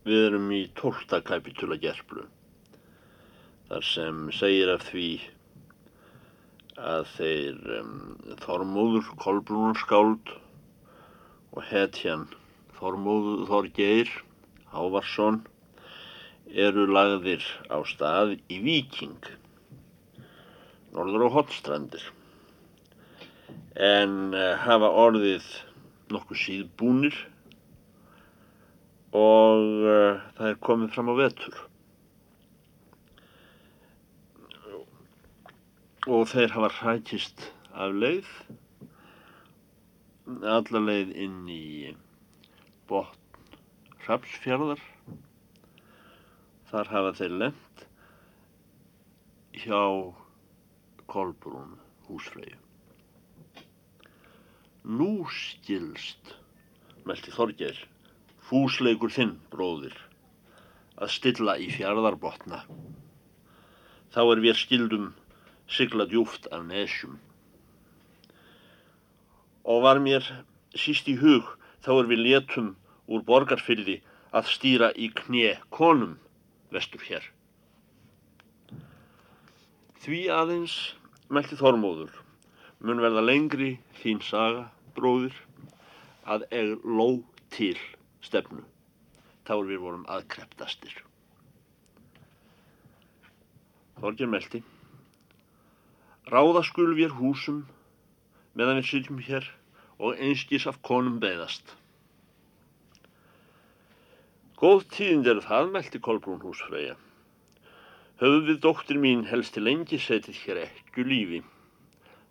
Við erum í tólta kapitula gerflu. Þar sem segir af því að þeir um, Þormóður, Kolbrúnarskáld og hetjan Þormóður Þorgeir Hávarsson eru lagðir á stað í Víking, norður á Hottstrandir, en uh, hafa orðið nokkuð síðbúnir og uh, það er komið fram á vetur. Og þeir hafa hrækist af leið, alla leið inn í botn Hrafsfjörðar. Þar hafa þeir lent hjá Kolbrún húsfreyju. Nú skilst, meldi Þorgeir, fúsleikur þinn, bróðir, að stilla í fjörðarbotna. Þá er við skildum sigla djúft af nesjum. Og var mér síst í hug þá er við létum úr borgarfyrði að stýra í kné konum vestur hér. Því aðeins meldi Þormóður mun verða lengri þín saga, bróðir, að eð ló til stefnu. Þá er við vorum aðkreptastir. Þorgir meldi. Ráða skul við húsum meðan við sitjum hér og einskís af konum beðast. Góð tíðind er það, meldi Kolbrún húsfreyja. Höfum við dóttir mín helst til lengi setið hér ekku lífi,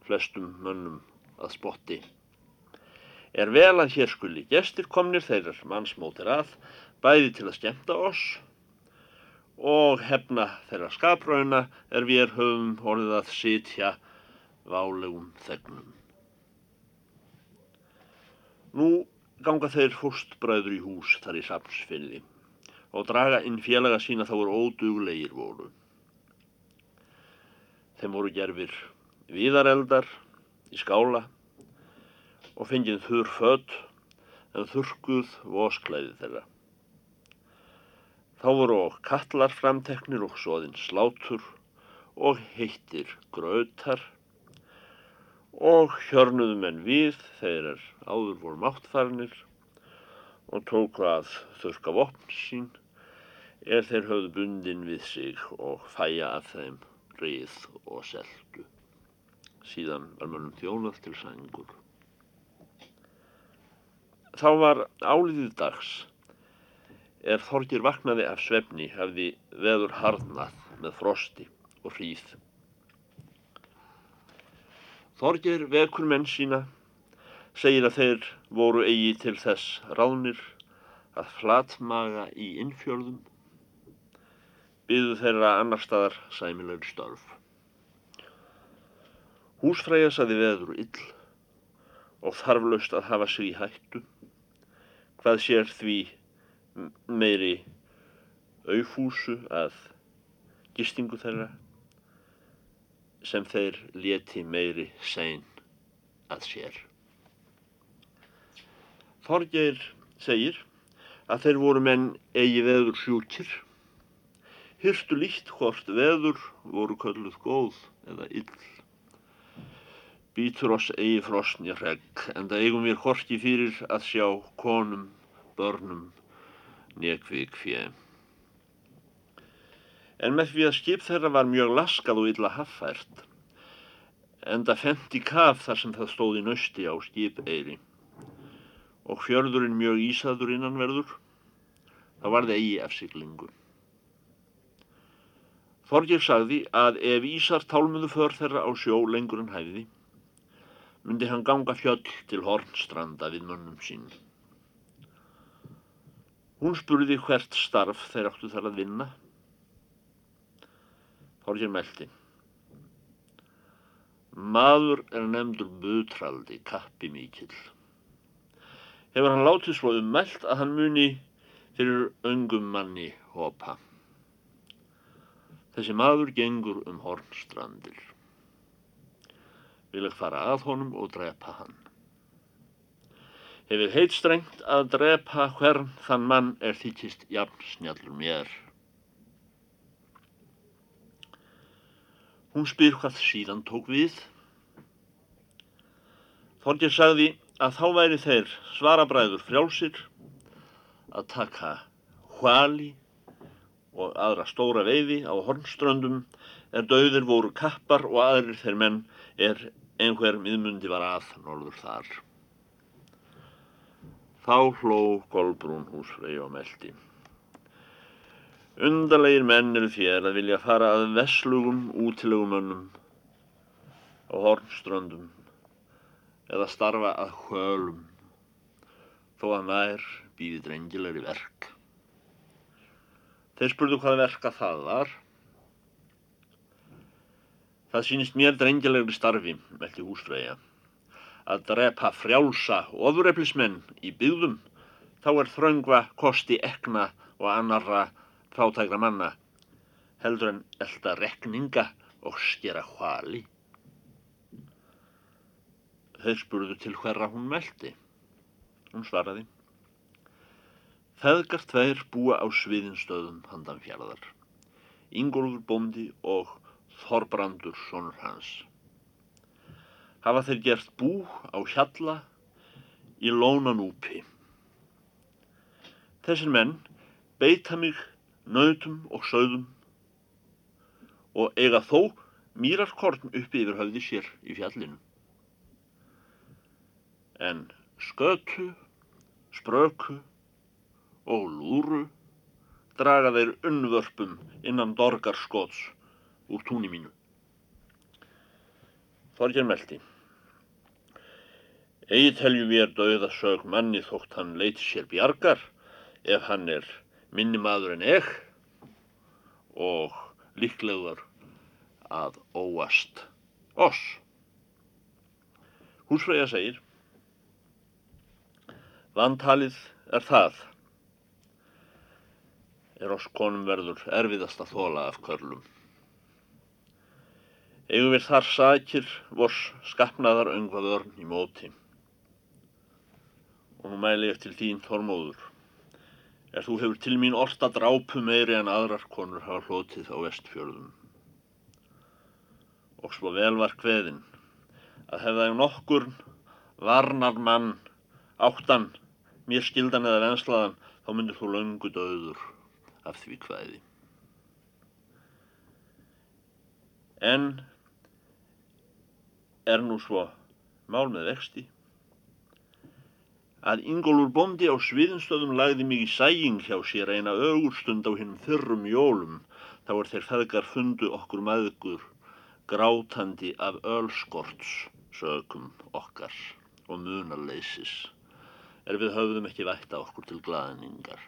flestum mönnum að spotti. Er vel að hér skuli gestir komnir þeirrar mannsmótir að, bæði til að skemta oss og hefna þeirra skaprauna er við höfum orðið að sitja válegum þegnum. Nú ganga þeir fóstbræður í hús þar í sapnsfyrði og draga inn félaga sína þá er óduglegir voru. Þeim voru gerfir viðareldar í skála og fengið þurr född en þurrkuð vosklæði þeirra. Þá voru og kallar framteknir og svoðinn slátur og heittir grautar og hjörnuðu menn við þeir er áður voru máttfarnir og tóku að þurka vopn sín er þeir höfðu bundin við sig og fæja af þeim rið og seldu. Síðan var mönnum þjónað til sængur. Þá var áliðið dags er Þorgir vaknaði af svefni hafði veður harnað með frosti og hríð. Þorgir vekur menn sína segir að þeir voru eigi til þess ráðnir að flatmaga í innfjörðum byðu þeirra annar staðar sæmilegur störf. Húsfræja saði veður ill og þarflaust að hafa sig í hættu hvað sér því meiri auðfúsu að gistingu þeirra sem þeir leti meiri sæn að sér. Þorgeir segir að þeir voru menn eigi veður sjúkir, hyrstu líkt hvort veður voru kölluð góð eða ill. Býtur oss eigi frosnja hregg, en það eigum við horki fyrir að sjá konum, börnum, nekvik fjö. En með því að skip þeirra var mjög laskað og illa haffært, en það fendt í kaf þar sem það stóði nösti á skipeyri og fjörðurinn mjög ísaður innanverður, það eigi efsiglingu. Þorgir sagði að ef Ísar tálmuðu för þeirra á sjó lengur en hæfiði, myndi hann ganga fjöll til hornstranda við mönnum sín. Hún spurði hvert starf þeir áttu þar að vinna. Þorgir meldi. Maður er nefndur butraldi, kappi mikill. Hefur hann látið svo ummælt að hann muni fyrir öngum manni hopa. Þessi maður gengur um hornstrandir. Vil ekki fara að honum og drepa hann. hefur heit strengt að drepa hvern þann mann er þykist jafn snjallur mér. Hún spyr hvað síðan tók við. Þorgir sagði að þá væri þeir svarabræður frjálsir að taka hvali og aðra stóra veiði á hornströndum er döðir voru kappar og aðrir þeir menn er einhver miðmundi var að norður þar. Þá hló Kolbrún húsfrey og meldi. Undarlegir menn eru þér að vilja fara að veslugum útilegumönnum á hornströndum eða starfa að hvölum þó að nær býði drengilegri verk. Þeir spurðu hvað verka það var Það sýnist mér drengjalegri starfi, meldi húsfreyja. Að drepa frjálsa ofureflismenn í byggðum, þá er þröngva kosti ekna og annarra fátækra manna, heldur en elda rekninga og skera hvali. Þeir spurðu til hverra hún meldi. Hún svaraði. Feðgar tveir búa á sviðinstöðum handan fjaraðar. Ingólfur bóndi og Þorbrandur, sonur hans. Hafa þeir gert bú á hjalla í lónanúpi. Þessir menn beita mig nautum og sögðum og eiga þó mýrarkorn uppi yfir höfði sér í fjallinu. En skötu, spröku og lúru draga þeir unnvörpum innan dorgarskots úr túni mínu. Þorgir meldi. Egi telju við er dauða sög manni þótt hann leiti sér bjargar ef hann er minni maður en ég og líklegur að óast oss. Húsfreyja segir Vantalið er það er oss konum verður erfiðast að þóla af körlum. Eigum við þar sakir vors skapnaðar öngvað örn í móti. Og nú mæli ég til þín þormóður. Er þú hefur til mín orta drápu meiri en aðrar konur hafa hlotið á vestfjörðum. Og svo vel var hveðin að hefða ég nokkur varnar mann áttan, mér skildan eða venslaðan, þá myndir þú löngu döður af því hvaði. En er nú svo mál með vexti. Að Ingólfur Bondi á sviðinstöðum lagði mig í sæing hjá sér eina ögurstund á hinn þurrum jólum. Þá er þeir feðgar fundu okkur maðgur grátandi af ölskorts sögum okkar og munarleisis er við höfðum ekki vætta okkur til glaðningar.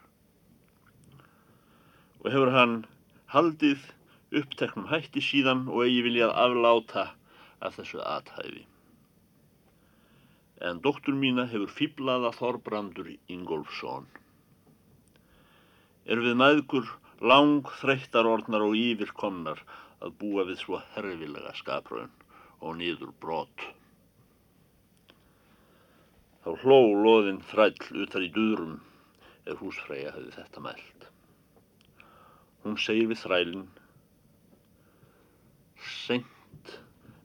Og hefur hann haldið uppteknum hætti síðan og eigi viljað afláta af þessu athæfi. En dóttur mína hefur fýblaða Þorbrandur Ingólfsson. Er við maðgur lang þreyttar orðnar og yfirkomnar að búa við svo herfilega skapröðun og nýður brot. Þá hló loðinn þræll utar í durum ef húsfreyja hefði þetta mælt. Hún segir við þrælinn, Seint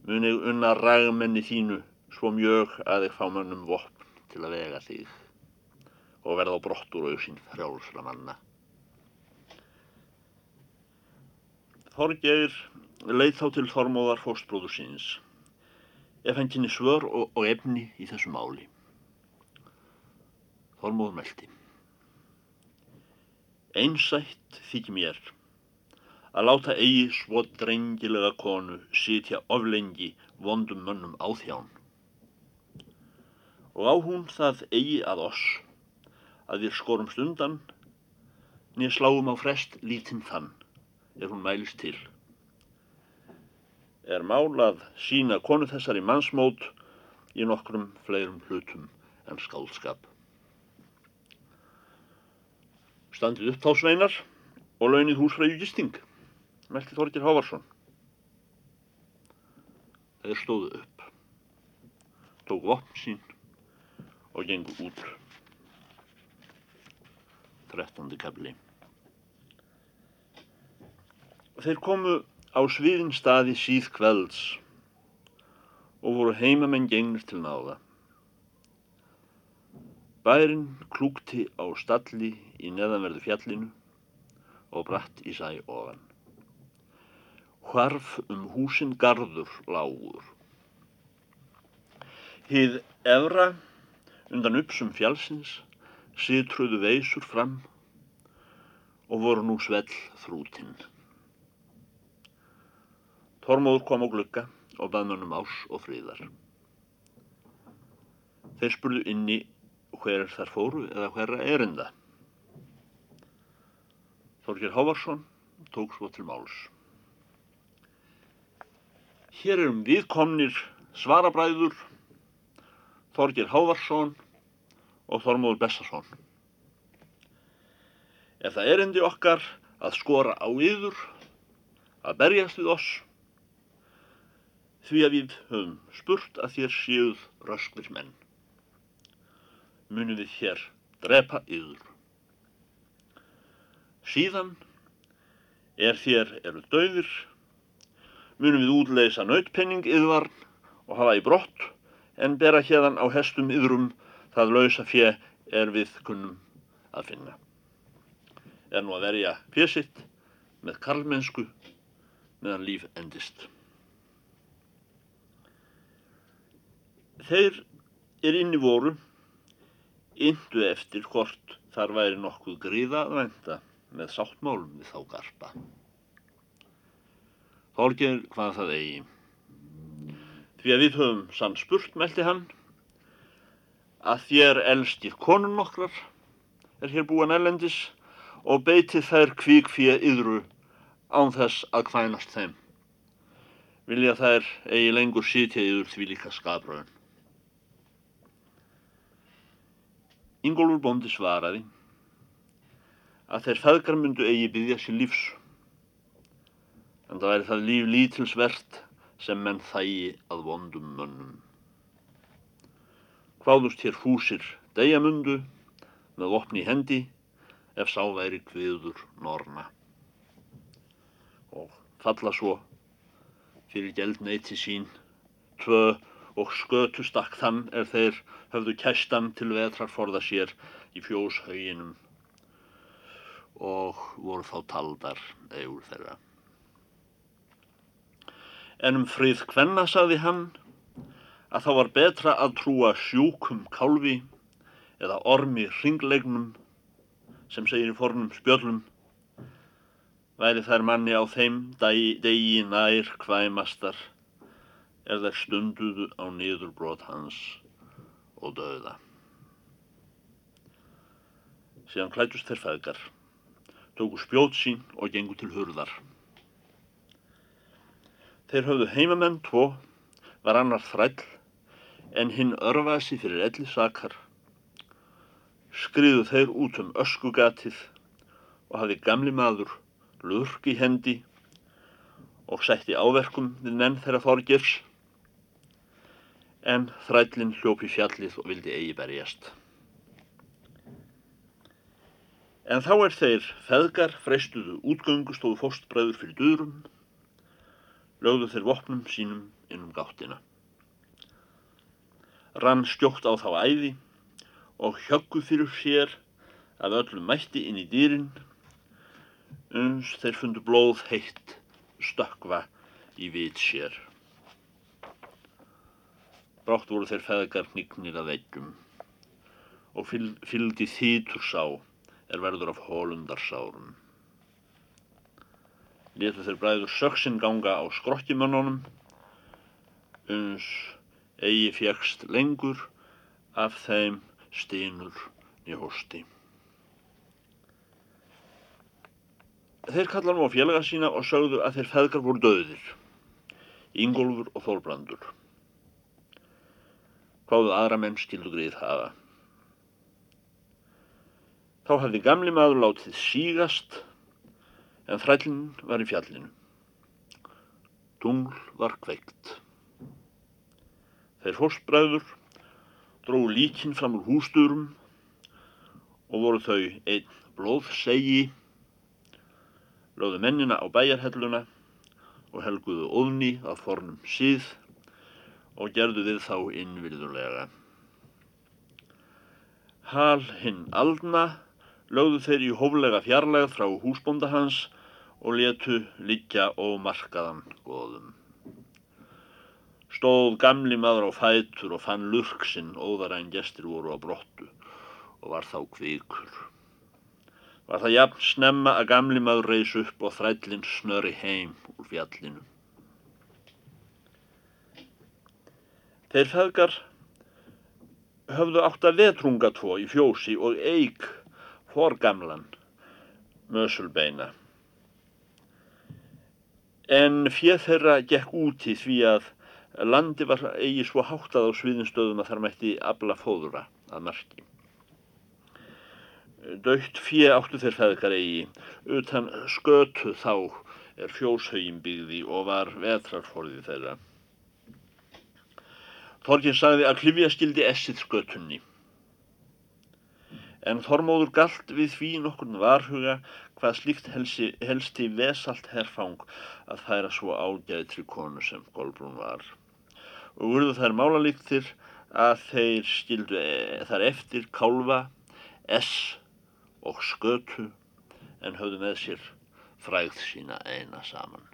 mun ég unna rægmenni þínu svo mjög að ég fá mönnum vopn til að vega þig og verða á brottur auðsinn frjálsra manna. Þorgeir leið þá til Þormóðar fóstbróður síns ef henn kynni svör og, og efni í þessu máli. Þormóður meldi. Einsætt þykir mér að láta eigi svo drengilega konu sitja oflengi vondum mönnum á þján. Og á hún það eigi að oss, að við skorum stundan, nýja sláum á frest lítinn þann, er hún mælist til. Er málað sína konu þessari mannsmót í nokkrum fleirum hlutum en skálskap. Standið upp þá sveinar og launið húsfræðu gisting meldi Þorgir Hávarsson. Þeir stóðu upp, tók vopn sín og gengu út. Þrettandi kefli. Þeir komu á sviðin staði síð kvelds og voru heimamenn gengnir til náða. Bærin klúkti á stalli í neðanverðu fjallinu og bratt í sæ ofan. Hvarf um húsin gardur lágur. Hið efra undan uppsum fjallsins sitruðu veysur fram og voru nú svell þrútinn. Tormóður kom á glugga og bað mönnum ás og fríðar. Þeir spurðu inni hver þar fóru eða hverra erinda. Þorgir Hávarsson tók svo til máls. Hér erum viðkomnir svarabræður Þorgir Hávarsson og Þormóður Bessarsson. Er það erindi okkar að skora á yður, að berjast við oss, því að við höfum spurt að þér séuð rösklir menn. Munum við hér drepa yður. Síðan er þér eru döðir, munum við útleisa nautpenning yðvarn og hafa í brott en bera hérðan á hestum yðrum það lausa fjö er við kunnum að finna. Er nú að verja fjösitt með karlmennsku meðan líf endist. Þeir er inni voru, yndu eftir hvort þar væri nokkuð gríða að venda með sáttmálum við þá garpa. Þorgir hvað það eigi. Því að við höfum sann spurt, meldi hann, að þér elskir konun nokkrar, er hér búan ellendis, og beitið þær kvík fyrir yðru án þess að kvænast þeim. Vilja þær eigi lengur sitja yður því líka skapröðun. Ingólfur bóndi svaraði að þeir feðgar myndu eigi byggja sér lífs. En það væri það líf lítilsvert sem menn þægi að vondum mönnum. Hváðust hér fúsir dejamundu með opni hendi ef sá væri kviður norna. Og falla svo fyrir gæld neyti sín, tvö og skötu stakk þann er þeir höfðu kæstan til vetrar forða sér í fjóshauginum og voru þá taldar eigur þeirra. En um frið hvenna sagði hann að þá var betra að trúa sjúkum kálfi eða ormi ringlegnum sem segir í fornum spjöllum væri þær manni á þeim degi, nær kvæmastar er þær stunduðu á niðurbrot hans og döða. Síðan klætust þeir feðgar, tóku spjót sín og gengu til hurðar. Þeir höfðu heimamenn tvo, var annar þræll, en hinn örfasi fyrir elli sakar. Skriðu þeir út um öskugatið og hafi gamli maður lurk í hendi og sætti áverkum við nenn þeirra þorgirs en þrællin hljópi fjallið og vildi eigi berjast. En þá er þeir feðgar freistuðu útgöngu stóðu fóstbræður fyrir durum, lögðu þeir vopnum sínum innum gáttina. Rann stjókt á þá æði og hjöggu fyrir sér af öllum mætti inn í dýrin, uns þeir fundu blóð heitt stökva í vit sér. Brátt voru þeir feðgar hnignir að veitum og fylgdi þýtur sá er verður af hólundarsárum. Letu þeir bræður söksinn ganga á skrokkimönnunum uns eigi fjækst lengur af þeim stínur í hósti. Þeir kalla nú á félaga sína og sögðu að þeir feðgar voru döðir, Ingólfur og Þólbrandur hvaðu aðra menn skildu greið hafa. Þá hafði gamli maður látið sígast en þrællin var í fjallinu. Tungl var kveikt. Þeir fórstbræður dróðu líkin fram úr hústurum og voru þau einn blóðsegi, lögðu mennina á bæjarhelluna og helguðu óðni að fornum síð og gerðu við þá innvirðulega. Hal hinn aldna lögðu þeir í hóflega fjarlægð frá húsbónda hans og letu liggja ómarkaðan góðum. Stóð gamli maður á fætur og fann lurksinn óðara en gestir voru á brottu og var þá kvikur. Var það jafn snemma að gamli maður reys upp og þrællin snöri heim úr fjallinu. Þeir feðgar höfðu átt að vetrunga tvo í fjósi og eig forgamlan mösulbeina. En fjöð þeirra gekk úti því að landi var eigi svo háttað á sviðinstöðum að þar mætti abla fóðura að marki. Dautt fjö áttu þeir feðgar eigi, utan skötu þá er fjóshauðin byggði og var vetrarforðið þeirra. Þorgin sagði að klifja skildi essið skötunni. En Þormóður galt við því nokkurn varhuga hvað slíkt helsi, helsti vesalt herfang að færa svo ágæðtri konu sem Golbrún var. Og urðu þær málalíktir að þeir skildu e þar eftir kálfa, ess og skötu en höfðu með sér frægð sína eina saman.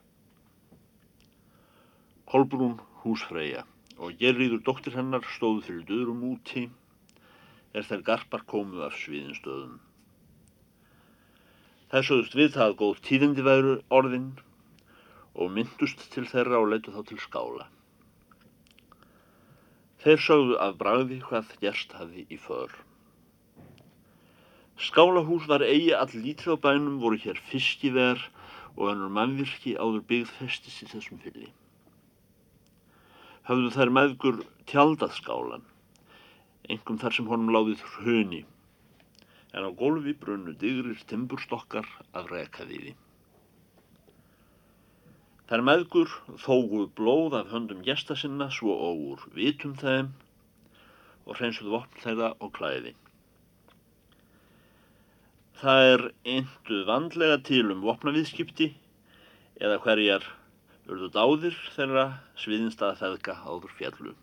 Kolbrún húsfreyja og Gerriður dóttir hennar stóðu fyrir döðrum úti er þær garpar komu af sviðinstöðum. Það sögðust við það að góð tíðindi væru orðin og myndust til þeirra og leitu þá til skála. Þeir sögðu af bragði hvað gerst hafi í för. Skálahús var eigi all lítið á bænum, voru hér fiskiver og ennur mannvirki áður byggð festis í þessum fylli höfðu þær meðgur tjaldað skálan, engum þar sem honum láðið hruni, en á gólfi brunnu digrir timburstokkar að reka við því. Þær meðgur þóguð blóð af höndum gesta sinna svo óur vitum þeim og hreinsuð vopn þeirra og klæði. Það er einduð vandlega til um vopnaviðskipti eða hverjar urðu dáðir þeirra sviðinstaða feðka áður fjallu.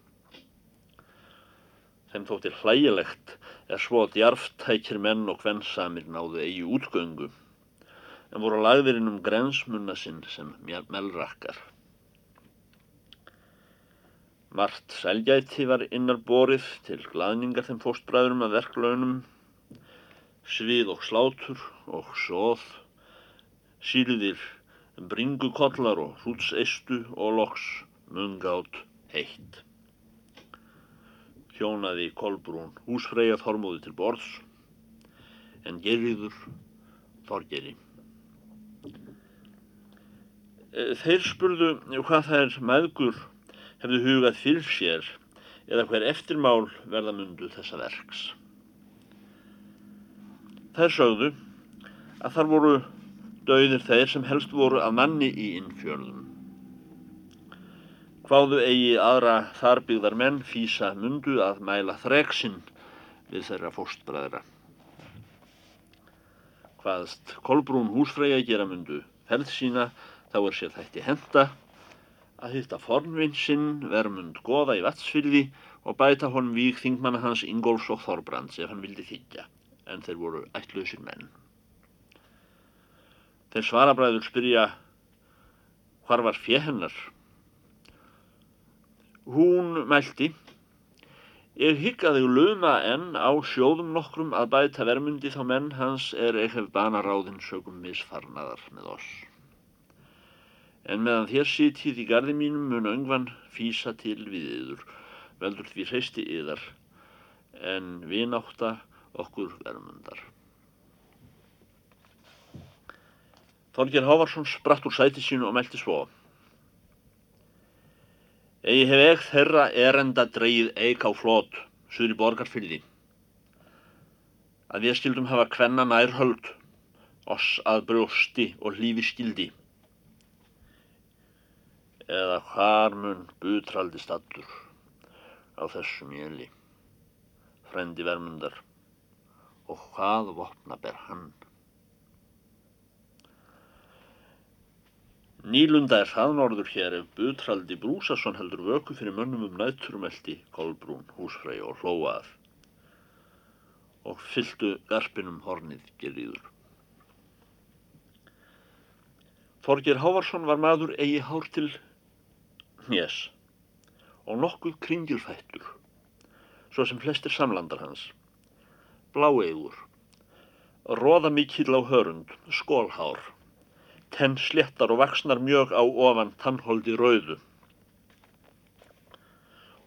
Þeim þóttir hlægilegt er svo að djarftækir menn og hvennsamir náðu eigi útgöngu en voru lagðirinn um grensmunna sinn sem melrakkar. Mart selgæti var innar borið til glaðningar þeim fóstbræðurum að verklaunum, svið og slátur og sóð, síluðir bringukollar og hrútseistu og loks mungátt heitt. Hjónaði Kolbrún húsfreyja þormóði til borðs en gerriður þorgeri. E, þeir spurðu hvað þær maðgur hefðu hugað fyrir sér eða hver eftirmál verða mundu þessa verks. Þær sögðu að þar voru dauðir þeir sem helst voru að manni í innfjörðum. Hváðu eigi aðra þarbyggðar menn físa mundu að mæla þreksinn við þeirra fóstbræðra. Hvaðst Kolbrún húsfreyja gera mundu ferð sína þá er sér þætti henda að hitta fornvinsinn vermund goða í vatsfyrði og bæta honum vík þingmanna hans Ingólfs og Þorbrands ef hann vildi þykja en þeir voru ætlausir menn. Þeir svarabræður spyrja hvar var fjö hennar. Hún mælti Ég hygg að þau luma enn á sjóðum nokkrum að bæta vermundi þá menn hans er eitthvað banaráðin sögum misfarnaðar með oss. En meðan þér sitið í gardi mínum mun öngvan físa til við yður, veldur því hreisti yðar, en vináta okkur vermundar. Þorgir Hávarsson spratt úr sæti sínu og meldi svo. Egi hef ekki þeirra erenda dreyið eik á flót, suður í borgarfyrði. Að við skildum hafa kvenna nær höld, oss að brjósti og hlífi skildi. Eða hvar mun butraldi stattur á þessum jæli. frendi vermundar, og hvað vopna ber hann? Nýlunda er það norður hér ef Butraldi Brúsason heldur vöku fyrir mönnum um nætturumelti, Kolbrún, húsfrey og hlóað og fylltu garpinum hornið gerðiður. Þorgir Hávarsson var maður eigi hár til hnés og nokkuð kringilfættur, svo sem flestir samlandar hans. Bláeigur, róða mikill á hörund, skólhár, tenn sléttar og vaksnar mjög á ofan tannholdi rauðu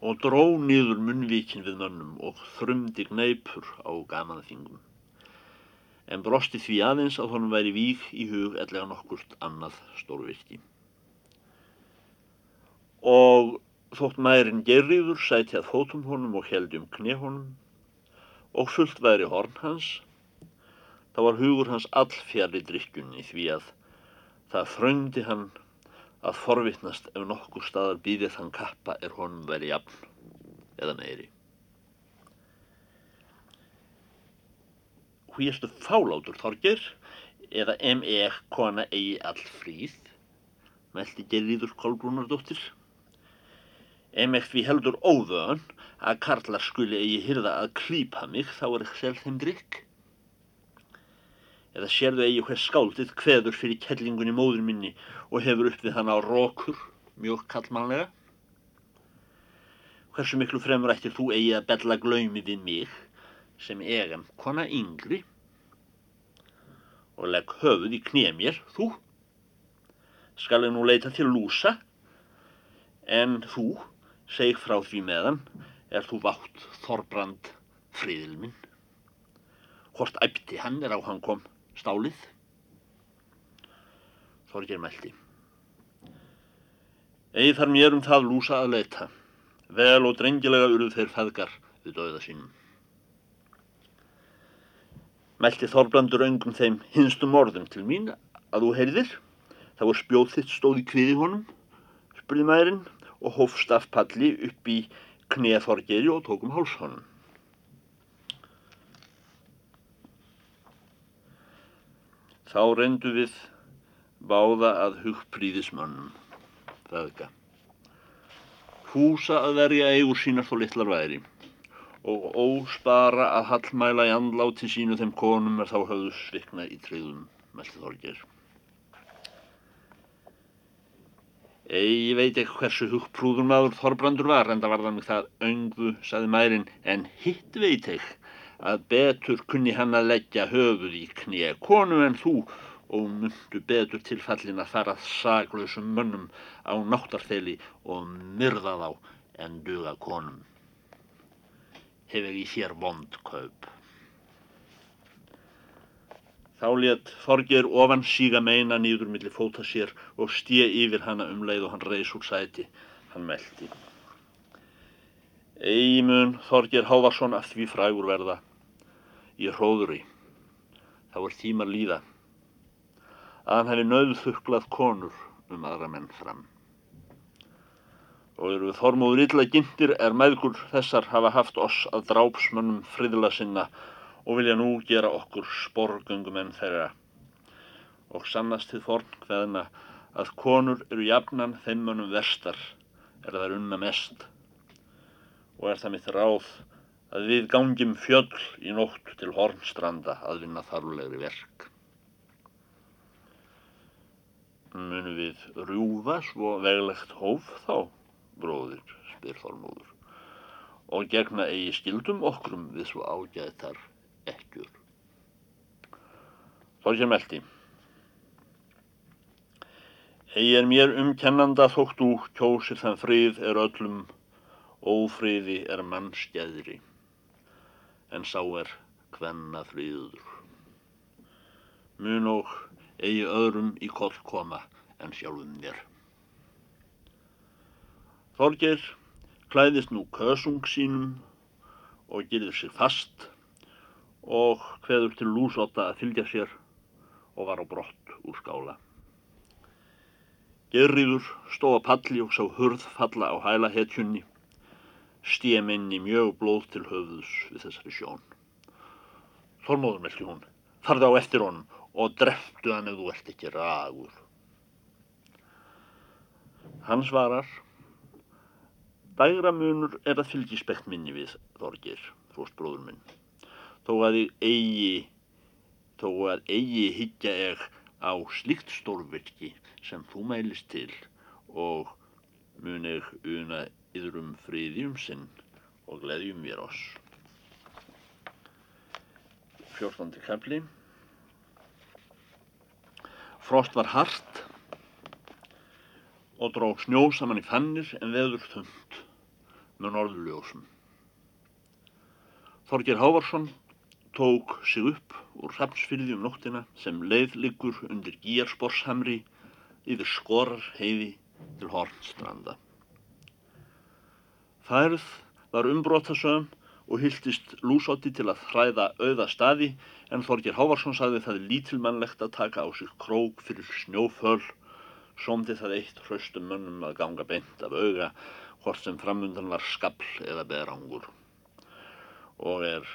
og dró nýður munnvíkin við mönnum og þrumdi gneipur á gamanþingum. En brosti því aðeins að honum væri vík í hug ellega nokkurt annað stórvirki. Og þótt mærin gerriður sæti að fótum honum og heldi um kne honum og fullt væri horn hans, þá var hugur hans all fjari drikkjunni því að það þröngdi hann að forvittnast ef nokkur staðar býðið þann kappa er honum verið jafn eða meiri. Hvíastu fálátur Þorger eða M.E. kona eigi all fríð, meldi gerðiður Kolbrúnardóttir. M.E. því heldur óvön að karlar skuli eigi hyrða að klípa mig þá er ekki selv þeim drikk. Eða sérðu eigi hver skáldið hveður fyrir kellingunni móður minni og hefur upp við hana á rókur, mjög kallmannlega? Hversu miklu fremur ættir þú eigi að bella glaumi við mig sem egam kona yngri og legg höfuð í knið mér, þú? Skal ég nú leita til lúsa, en þú, seg frá því meðan, er þú vátt Þorbrand friðil minn. Hvort æpti hann er á hann kom stálið? Þorgir meldi. Eigi þar mér um það lúsa að leita. Vel og drengilega urðu þeir feðgar við döða sínum. Meldi Þorbrandur öngum þeim hinstum orðum til mín að þú heyrðir. Það var spjóð þitt stóð í kviði honum, spurði maðurinn og hófst af palli upp í kneð Þorgeri og tókum háls honum. Þá reyndu við báða að hugpríðismönnum, feðga. Húsa að verja eigur sínar þó litlar væri og óspara að hallmæla í andláti sínu þeim konum er þá höfðu svikna í treyðum, meldi Þorger. Ég veit ekki hversu hugprúður maður Þorbrandur var, en það var það mig það öngu, saði mærin, en hitt veit ekki að betur kunni hann að leggja höfuð í knið konu en þú og myndu betur tilfallin að fara saglausum mönnum á náttarþeli og myrða þá en duga konum. Hefur í þér vond kaup. Þá let Þorger ofan síga meina nýður millir fóta sér og stíja yfir hana um leið og hann reys úr sæti. Hann meldi. Eimun Þorger Hávarsson af því frægur verða í hróðuri. Þá er tímar líða að hann hefði nauðþuklað konur um aðra menn fram. Og eru við þormóður illa gindir er meðgur þessar hafa haft oss að drápsmönnum friðla sinna og vilja nú gera okkur sporgöngum enn þeirra. Og sannast þið forn hveðna að konur eru jafnan þeim mönnum verstar er þær unna mest og er það mitt ráð að við gangjum fjöll í nótt til Hornstranda að vinna þarflegri verk. Munum við rjúfa svo veglegt hóf þá, bróðir, spyr Þormóður, og gegna eigi skildum okkrum við svo ágæðtar ekkjur. Þorgir meldi. Egi er mér umkennanda þóttu kjósir þann frið er öllum, ófriði er mannskjæðri, en sá er hvenna friður. Mun og eigi öðrum í koll koma en sjálfum mér. Þorger klæðist nú kösung sínum og gerður sig fast og hveður til lúsóta að fylgja sér og var á brott úr skála. Gerriður stóð að palli og sá hurð falla á hæla hetjunni. Stíja minni mjög blóð til höfðus við þessari sjón. Þormóður meldi hún, farði á eftir honum og dreftu hann ef þú ert ekki ragur. Hann svarar, dægra munur er að fylgi spekt minni við Þorgir, fórstbróður minn, þó að ég eigi, þó að eigi higgja ég á slíkt stórvirki sem þú mælist til og mun ég una yðrum friðjum sinn og gleðjum mér oss. 14. kapli Frost var hart og drók snjó saman í fannir en veður þund með norðurljósum. Þorgir Hávarsson tók sig upp úr Hrafnsfyrði um nóttina sem leið liggur undir Gíarsporshamri yfir skorar heiði til Hornstranda. Færð var umbrótasögum og hildist lúsótti til að hræða auða staði en Þorgir Hávarsson sagði það lítilmannlegt að taka á sig krók fyrir snjóföl Sómdi það eitt hraustum mönnum að ganga beint af auga hvort sem framundan var skabl eða berangur. Og er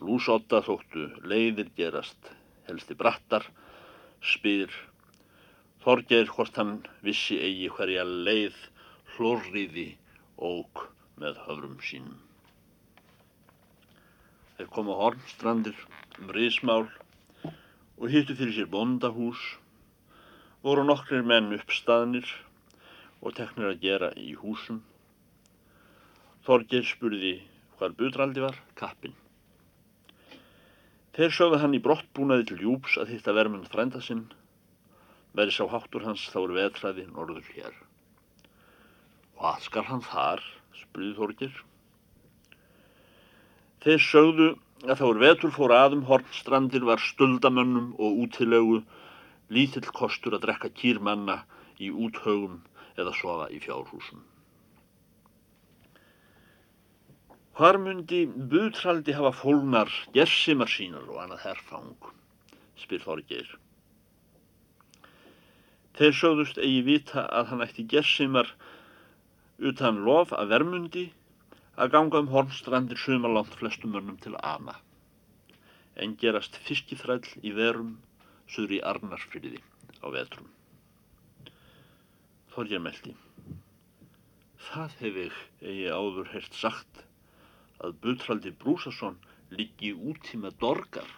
lúsóta þóttu leiðir gerast helsti brattar, spyr Þorgeir hvort hann vissi eigi hverja leið hlorriði óg með höfrum sínum. Þeir koma hornstrandir um riðsmál og hittu fyrir sér bondahús voru nokkrir menn uppstaðnir og teknir að gera í húsum. Þorgir spurði hvar budraldi var, kappin. Þeir sögðu hann í brottbúnaði til Júps að hitta vermund frænda sinn, veri sá háttur hans þá er vetræði norður hér. Hvað skal hann þar, spurði Þorgir. Þeir sögðu að þá er vetur fór aðum hornstrandir var stuldamönnum og útilegu lítill kostur að drekka kýrmanna í úthaugum eða sofa í fjárhúsum. Hvar myndi buðtraldi hafa fólnar, gersimar sínar og annað herfang, spyr Þorgeir. Þeir sögðust eigi vita að hann ætti gersimar utan lof að vermundi að ganga um hornstrandir sumalant flestum mönnum til ama, en gerast fiskithræll í verum suður í Arnarfyrði á vetrum. Þorgir meldi. Það hef ég eigi áður hert sagt að Butraldi Brúsason liggi út í með dorgar.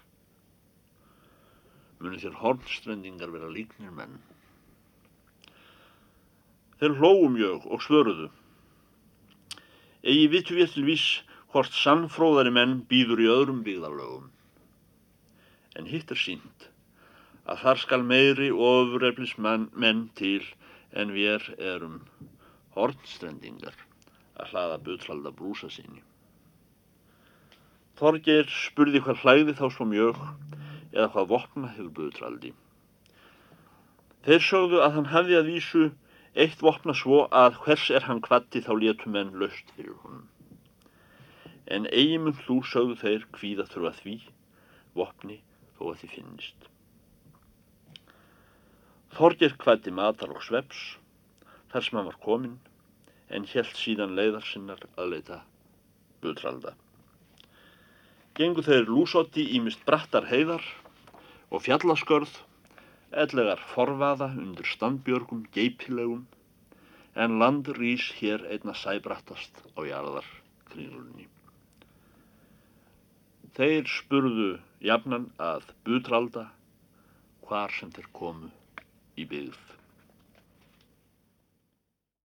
Muni þér hornstrendingar vera líknir menn. Þeir hlóum jög og svöruðu. Egi vitu við til vís hvort sannfróðari menn býður í öðrum byggðarlögum. En hitt er sínt að þar skal meiri ofureflis menn til en við erum hornstrendingar að hlaða butralda brúsa síni. Þorgeir spurði hvað hlæði þá svo mjög eða hvað vopna hefur butraldi. Þeir sögðu að hann hefði að vísu eitt vopna svo að hvers er hann kvatti þá létu menn löst fyrir honum. En eigimum þú sögðu þeir hvíða þurfa því, vopni þó að því finnist. Þorgir kvætti matar og sveps þar sem hann var kominn en helt síðan leiðar sinnar að leita butralda. Gengu þeir lúsotti í mist brattar heiðar og fjallaskörð, ellegar forvaða undir standbjörgum geipilegum en land rís hér einna sæbrattast á jarðar kringlunni. Þeir spurðu jafnan að butralda hvar sem þeir komu í byggð.